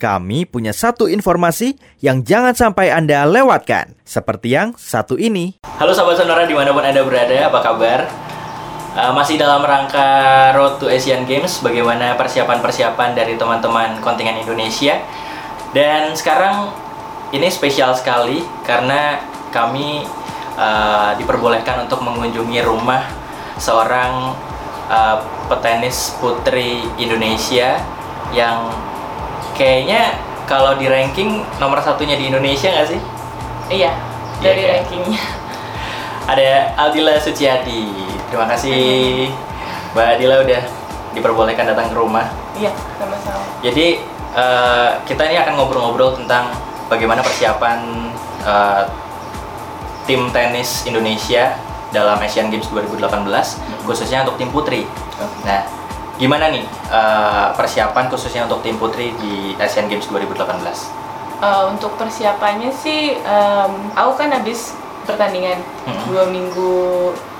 kami punya satu informasi yang jangan sampai Anda lewatkan. Seperti yang satu ini. Halo sahabat Sonora di mana pun Anda berada, apa kabar? Uh, masih dalam rangka Road to Asian Games, bagaimana persiapan-persiapan dari teman-teman kontingen Indonesia. Dan sekarang ini spesial sekali karena kami uh, diperbolehkan untuk mengunjungi rumah seorang uh, petenis putri Indonesia yang kayaknya kalau di ranking nomor satunya di Indonesia nggak sih? Iya, dari Iya rankingnya. Ada Aldila Suciadi. Terima kasih Mbak Adila udah diperbolehkan datang ke rumah. Iya, sama-sama. Jadi eh, kita ini akan ngobrol-ngobrol tentang bagaimana persiapan eh, tim tenis Indonesia dalam Asian Games 2018 khususnya untuk tim putri. Nah, gimana nih eh, persiapan khususnya untuk tim putri di Asian Games 2018? Eh, untuk persiapannya sih, em, aku kan habis pertandingan Hmm. dua minggu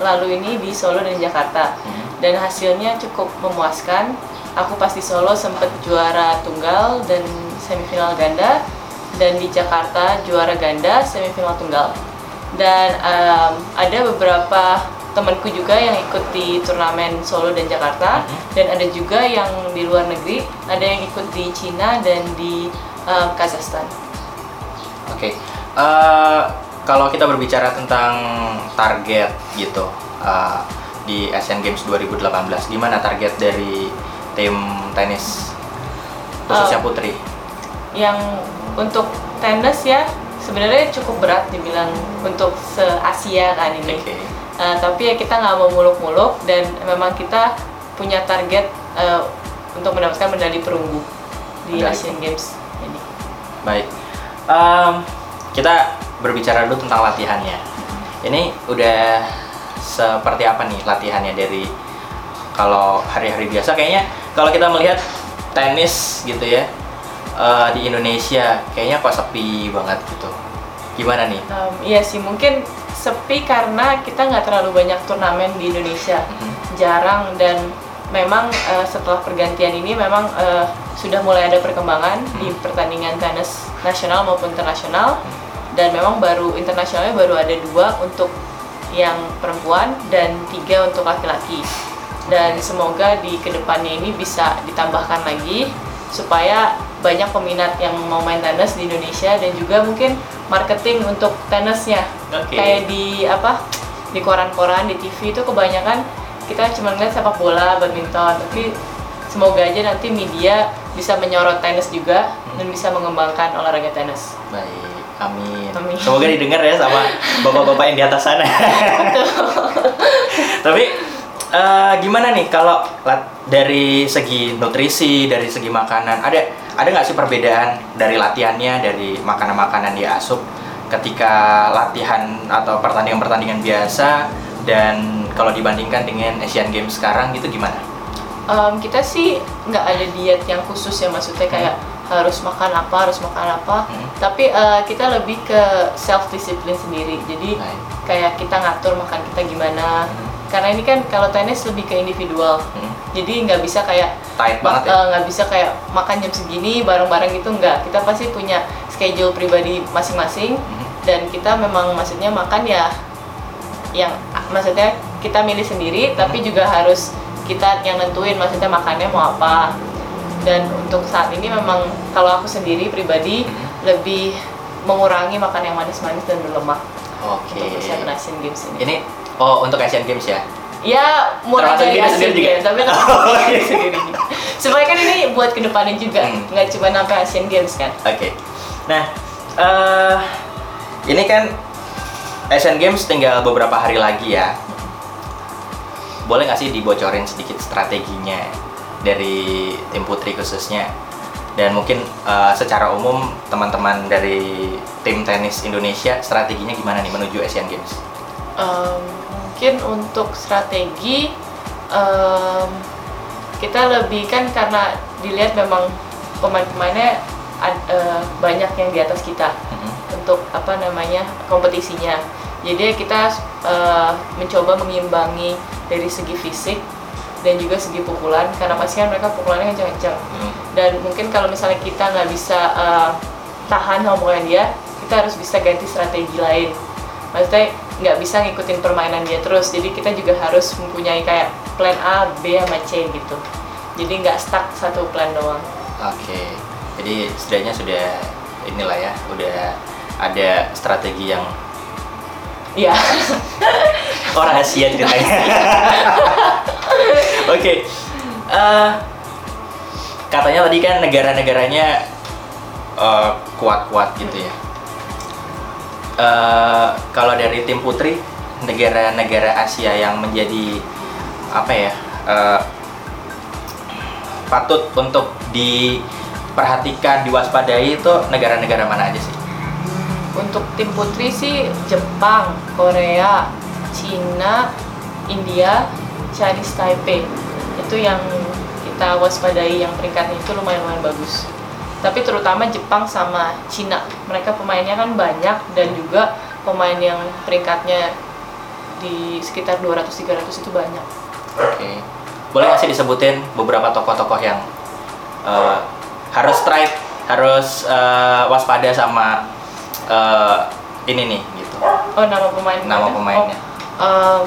lalu ini di Solo dan Jakarta, Hmm. dan hasilnya cukup memuaskan. Aku pas di Solo sempat juara tunggal dan semifinal ganda, dan di Jakarta juara ganda semifinal tunggal. Dan em, ada beberapa temanku juga yang ikut di turnamen Solo dan Jakarta, Mhm. dan ada juga yang di luar negeri, ada yang ikut di Cina dan di em, Kazakhstan. Oke, Eh, kalau kita berbicara tentang target gitu eh, di Asian Games 2018, gimana target dari tim tenis khususnya Eh, putri? yang untuk tenis ya sebenarnya cukup berat dibilang untuk se Asia kan ini. Oke, Eh, tapi ya kita nggak mau muluk-muluk dan memang kita punya target eh, untuk mendapatkan medali perunggu di Medali Asian Games ini. baik. Em, kita berbicara dulu tentang latihannya. Ini udah seperti apa nih latihannya dari kalau hari-hari biasa kayaknya kalau kita melihat tenis gitu ya eh, di Indonesia kayaknya kok sepi banget gitu. Gimana nih? Em, iya sih mungkin sepi karena kita nggak terlalu banyak turnamen di Indonesia. Mhm. jarang dan memang eh, setelah pergantian ini memang eh, sudah mulai ada perkembangan di Hmm. pertandingan tenis nasional maupun internasional dan memang baru internasionalnya baru ada dua untuk yang perempuan dan tiga untuk laki-laki dan semoga di ke depannya ini bisa ditambahkan lagi supaya banyak peminat yang mau main tenis di Indonesia dan juga mungkin marketing untuk tenisnya Oke. kayak di apa di koran-koran di TV itu kebanyakan kita cuma ngeliat sepak bola badminton tapi semoga aja nanti media bisa menyorot tenis juga dan bisa mengembangkan olahraga tenis Baik, amin. Amin. Semoga didengar ya sama bapak-bapak yang di atas sana. Tapi eh, gimana nih kalau dari segi nutrisi, dari segi makanan, ada ada nggak sih perbedaan dari latihannya, dari makanan-makanan dia asup ketika latihan atau pertandingan-pertandingan biasa dan kalau dibandingkan dengan Asian Games sekarang gitu gimana? Em, kita sih nggak ada diet yang khusus ya maksudnya kayak harus makan apa harus makan apa Hmm. tapi eh, kita lebih ke self discipline sendiri jadi Baik. kayak kita ngatur makan kita gimana Hmm. karena ini kan kalau tenis lebih ke individual Hmm. jadi nggak bisa kayak Tight banget ya? eh, nggak bisa kayak makan jam segini bareng-bareng gitu nggak kita pasti punya schedule pribadi masing-masing Mhm. Dan kita memang maksudnya makan ya yang maksudnya kita milih sendiri tapi juga harus kita yang nentuin maksudnya makannya mau apa dan untuk saat ini memang kalau aku sendiri pribadi lebih mengurangi makan yang manis-manis dan berlemak Oke. untuk persiapan Asian Games ini. Ini oh untuk Asian Games ya? Ya mulai Termasuk dari Asian sendiri juga? Games, tapi Oh, iya. sendiri. Supaya kan ini buat ke depannya juga, Hmm. nggak cuma sampai Asian Games kan. Oke. Nah, eh ini kan Asian Games tinggal beberapa hari lagi ya. Boleh nggak sih dibocorin sedikit strateginya dari tim putri khususnya? Dan mungkin eh, secara umum teman-teman dari tim tenis Indonesia strateginya gimana nih menuju Asian Games? Em, mungkin untuk strategi em, kita lebih kan karena dilihat memang pemain-pemainnya eh, banyak yang di atas kita Mhm. Untuk apa namanya kompetisinya. Jadi kita eh, mencoba mengimbangi dari segi fisik dan juga segi pukulan karena pasti kan mereka pukulannya kencang-kencang Hmm. dan mungkin kalau misalnya kita nggak bisa eh, tahan sama pukulan dia kita harus bisa ganti strategi lain. Maksudnya nggak bisa ngikutin permainan dia terus. Jadi kita juga harus mempunyai kayak plan A, B, sama C gitu. Jadi nggak stuck satu plan doang. Oke, jadi setidaknya sudah inilah ya, udah ada strategi yang Iya, oh rahasia ceritanya. Oke, Eh, katanya tadi kan negara-negaranya eh, kuat-kuat gitu ya. Eh, kalau dari tim putri, negara-negara Asia yang menjadi apa ya eh, patut untuk diperhatikan, diwaspadai itu negara-negara mana aja sih? Untuk tim putri sih Jepang, Korea, Cina, India, Chinese Taipei itu yang kita waspadai yang peringkatnya itu lumayan-lumayan bagus. Tapi terutama Jepang sama Cina, mereka pemainnya kan banyak dan juga pemain yang peringkatnya di sekitar 200-300 itu banyak. Oke. Boleh nggak disebutin beberapa tokoh-tokoh yang eh, harus strike, harus eh, waspada sama eh, ini nih gitu. Oh nama pemain Nama pemainnya. Oh, em,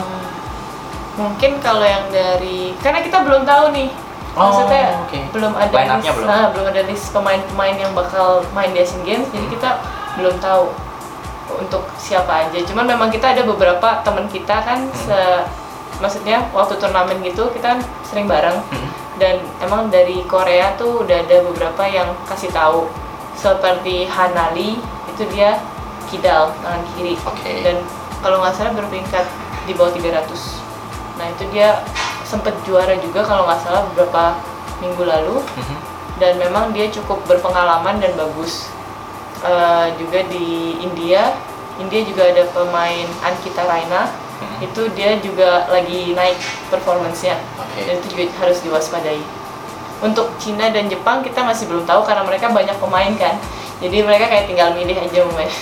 mungkin kalau yang dari karena kita belum tahu nih Oh, maksudnya oke. belum ada list, belum? nah, belum ada list pemain-pemain yang bakal main di Asian Games jadi Hmm. kita belum tahu untuk siapa aja cuman memang kita ada beberapa teman kita kan Hmm. se- maksudnya waktu turnamen gitu kita kan sering bareng Hmm. dan emang dari Korea tuh udah ada beberapa yang kasih tahu seperti Hanali itu dia kidal tangan kiri. Oke. dan kalau nggak salah berperingkat di bawah 300 nah itu dia sempet juara juga kalau nggak salah beberapa minggu lalu. Mhm. dan memang dia cukup berpengalaman dan bagus. Eh, juga di India. India juga ada pemain Ankita Raina. Mhm. itu dia juga lagi naik performance-nya. Oke. dan itu juga harus diwaspadai. Untuk Cina dan Jepang kita masih belum tahu karena mereka banyak pemain kan jadi mereka kayak tinggal milih aja pemain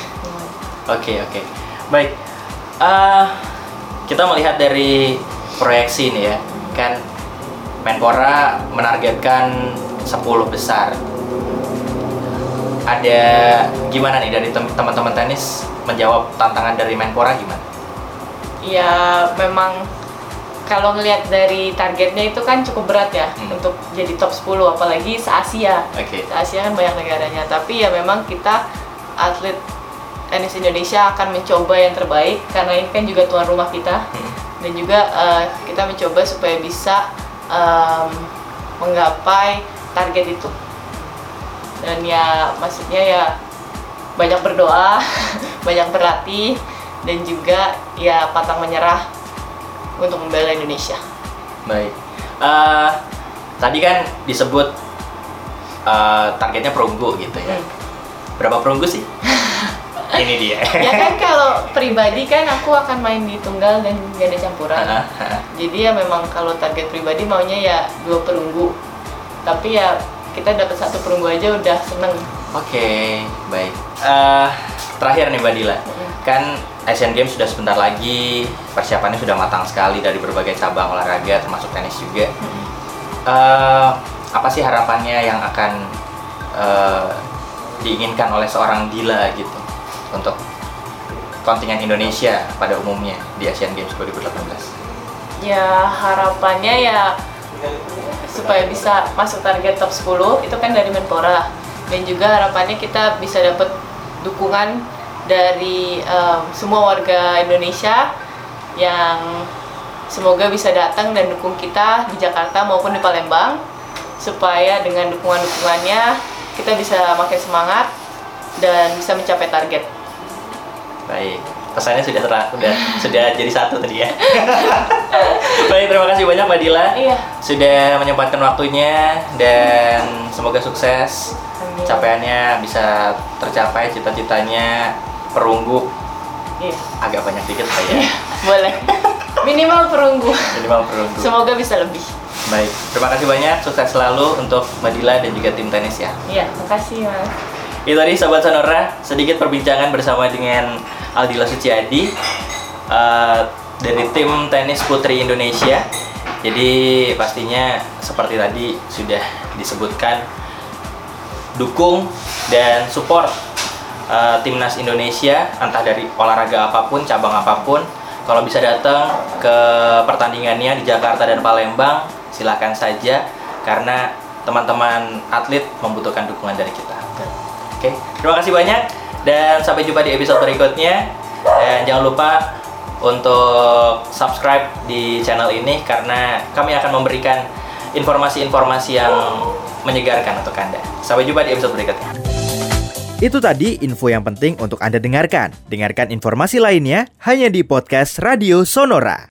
Oke oke baik. Eh, kita melihat dari proyeksi nih ya kan Menpora menargetkan 10 besar. Ada gimana nih dari tem- teman-teman tenis menjawab tantangan dari Menpora gimana? ya memang kalau ngelihat dari targetnya itu kan cukup berat ya Hmm. untuk jadi top 10 apalagi se-Asia Oke. se-Asia kan banyak negaranya tapi ya memang kita atlet tenis Indonesia akan mencoba yang terbaik karena ini kan juga tuan rumah kita Hmm. dan juga eh, kita mencoba supaya bisa em, menggapai target itu dan ya maksudnya ya banyak berdoa banyak berlatih dan juga ya pantang menyerah untuk membela Indonesia Baik. Eh, tadi kan disebut eh, targetnya perunggu gitu ya. Hmm. Berapa perunggu sih? Ini dia. ya kan kalau pribadi kan aku akan main di tunggal dan ganda campuran jadi ya memang kalau target pribadi maunya ya dua perunggu tapi ya kita dapat satu perunggu aja udah seneng Oke, baik. Eh, terakhir nih Mbak Dila, kan Asian Games sudah sebentar lagi, persiapannya sudah matang sekali dari berbagai cabang olahraga, termasuk tenis juga. Eh, apa sih harapannya yang akan eh, diinginkan oleh seorang Dila gitu untuk kontingen Indonesia pada umumnya di Asian Games 2018? ya harapannya ya supaya bisa masuk target top 10 itu kan dari Menpora dan juga harapannya kita bisa dapat dukungan dari em, semua warga Indonesia yang semoga bisa datang dan dukung kita di Jakarta maupun di Palembang supaya dengan dukungan-dukungannya kita bisa makin semangat dan bisa mencapai target. Baik, pesannya sudah terang, sudah sudah jadi satu tadi ya. Baik, terima kasih banyak Mbak Dila Iya. sudah menyempatkan waktunya dan semoga sukses Amin. capaiannya bisa tercapai cita-citanya perunggu Iya. agak banyak dikit saya Boleh. Minimal perunggu. minimal perunggu. Semoga bisa lebih. Baik, terima kasih banyak sukses selalu untuk Mbak Dila dan juga tim tenis ya. Iya, makasih mas. Itu tadi Sobat Sonora, sedikit perbincangan bersama dengan Aldila Suciadi eh, dari tim tenis putri Indonesia Jadi pastinya seperti tadi sudah disebutkan dukung dan support uh, timnas Indonesia entah dari olahraga apa pun, cabang apa pun. Kalau bisa datang ke pertandingannya di Jakarta dan Palembang, silahkan saja karena teman-teman atlet membutuhkan dukungan dari kita. Oke, terima kasih banyak dan sampai jumpa di episode berikutnya. Dan jangan lupa untuk subscribe di channel ini karena kami akan memberikan informasi-informasi yang menyegarkan untuk Anda. Sampai jumpa di episode berikutnya. Itu tadi info yang penting untuk Anda dengarkan. Dengarkan informasi lainnya hanya di podcast Radio Sonora.